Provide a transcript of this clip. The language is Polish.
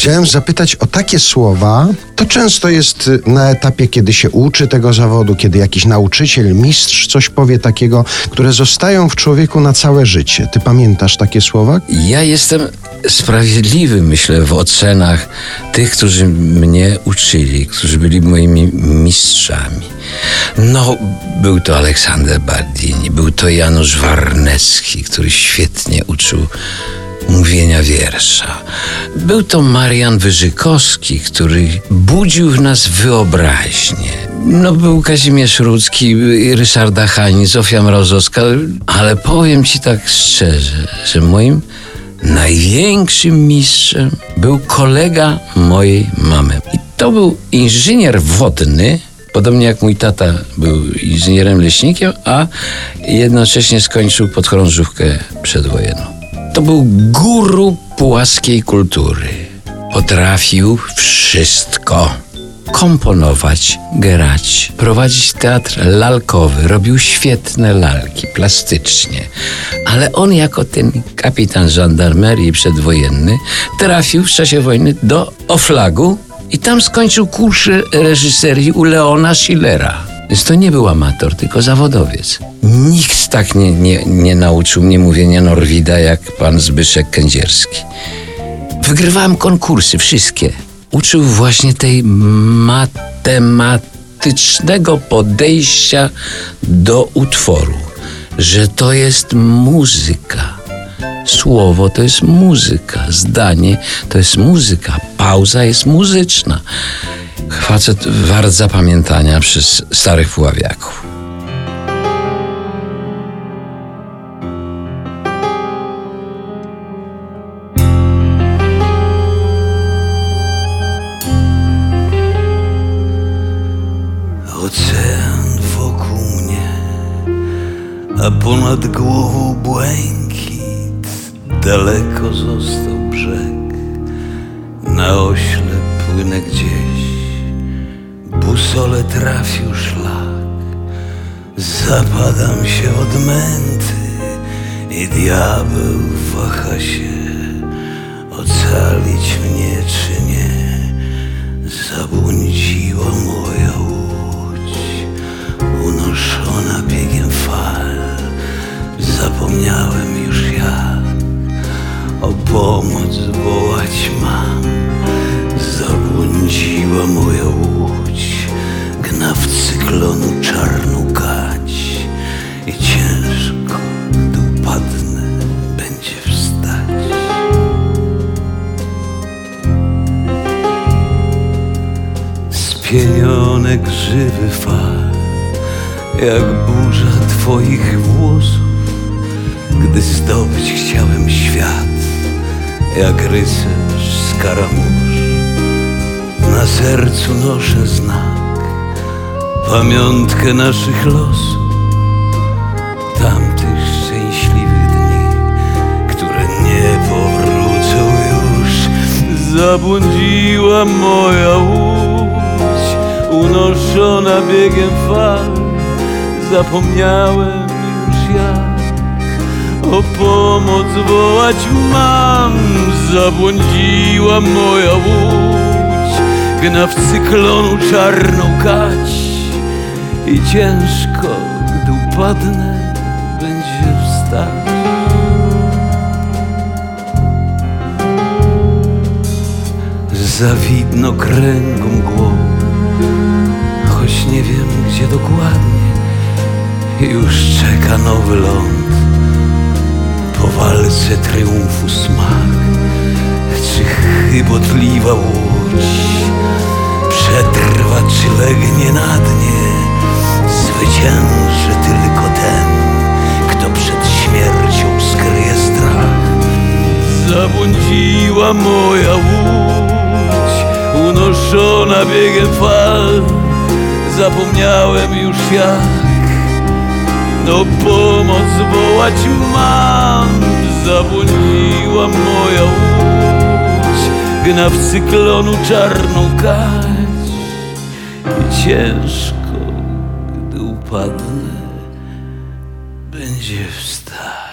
Chciałem zapytać o takie słowa. To często jest y, na etapie, kiedy się uczy tego zawodu, kiedy jakiś nauczyciel, mistrz coś powie takiego, które zostają w człowieku na całe życie. Ty pamiętasz takie słowa? Ja jestem sprawiedliwy, myślę, w ocenach tych, którzy mnie uczyli, którzy byli moimi mistrzami. No, był to Aleksander Bardini, był to Janusz Warnecki, który świetnie uczył mówienia wiersza. Był to Marian Wyżykowski, który budził w nas wyobraźnię. No, był Kazimierz Rudzki, Ryszarda Hani, Zofia Mrozowska, ale powiem ci tak szczerze, że moim największym mistrzem był kolega mojej mamy. I to był inżynier wodny, Podobnie jak mój tata był inżynierem leśnikiem, a jednocześnie skończył podchorążówkę przedwojenną. To był guru płaskiej kultury. Potrafił wszystko. Komponować, grać, prowadzić teatr lalkowy, robił świetne lalki plastycznie. Ale on, jako ten kapitan żandarmerii przedwojenny, trafił w czasie wojny do Oflagu i tam skończył kurs reżyserii u Leona Schillera. Więc to nie był amator, tylko zawodowiec. Nikt tak nie, nie, nie nauczył mnie mówienia Norwida jak pan Zbyszek Kędzierski. Wygrywałem konkursy, wszystkie. Uczył właśnie tej matematycznego podejścia do utworu, że to jest muzyka. Słowo to jest muzyka, zdanie to jest muzyka, pauza jest muzyczna. Facet wart zapamiętania przez starych puławiaków. Ocean wokół mnie, a ponad głową błękit. Daleko został brzeg, na ośle płynę gdzieś. Busole trafił szlak, zapadam się od męty i diabeł waha się, ocalić mnie czy nie. Zabłądziła moja łódź, unoszona biegiem fal. Zapomniałem już jak o pomoc wołać mam. Zabłądziła moja łódź, w cyklonu czarną gać i ciężko, gdy upadnę, będzie wstać. Spienione grzywy fal, jak burza twoich włosów, gdy zdobyć chciałem świat, jak rycerz skaramusz. Na sercu noszę znak, pamiątkę naszych losów, tamtych szczęśliwych dni, które nie powrócą już. Zabłądziła moja łódź, unoszona biegiem fal, zapomniałem już jak o pomoc wołać mam. Zabłądziła moja łódź, gna w cyklonu czarną kać i ciężko, gdy upadnę, będzie wstać. Za widno kręgu mgłą, choć nie wiem gdzie dokładnie, już czeka nowy ląd. Po walce triumfu smak, czy chybotliwa łódź? Przetrwa, czy legnie na dnie, zwycięży tylko ten, kto przed śmiercią skryje strach. Zabłądziła moja łódź, unoszona biegiem fal, zapomniałem już jak. No pomoc wołać mam. Zabłądziła moja łódź Gna w cyklonu czarną kać I ciężko, upadnę, będzie wstać.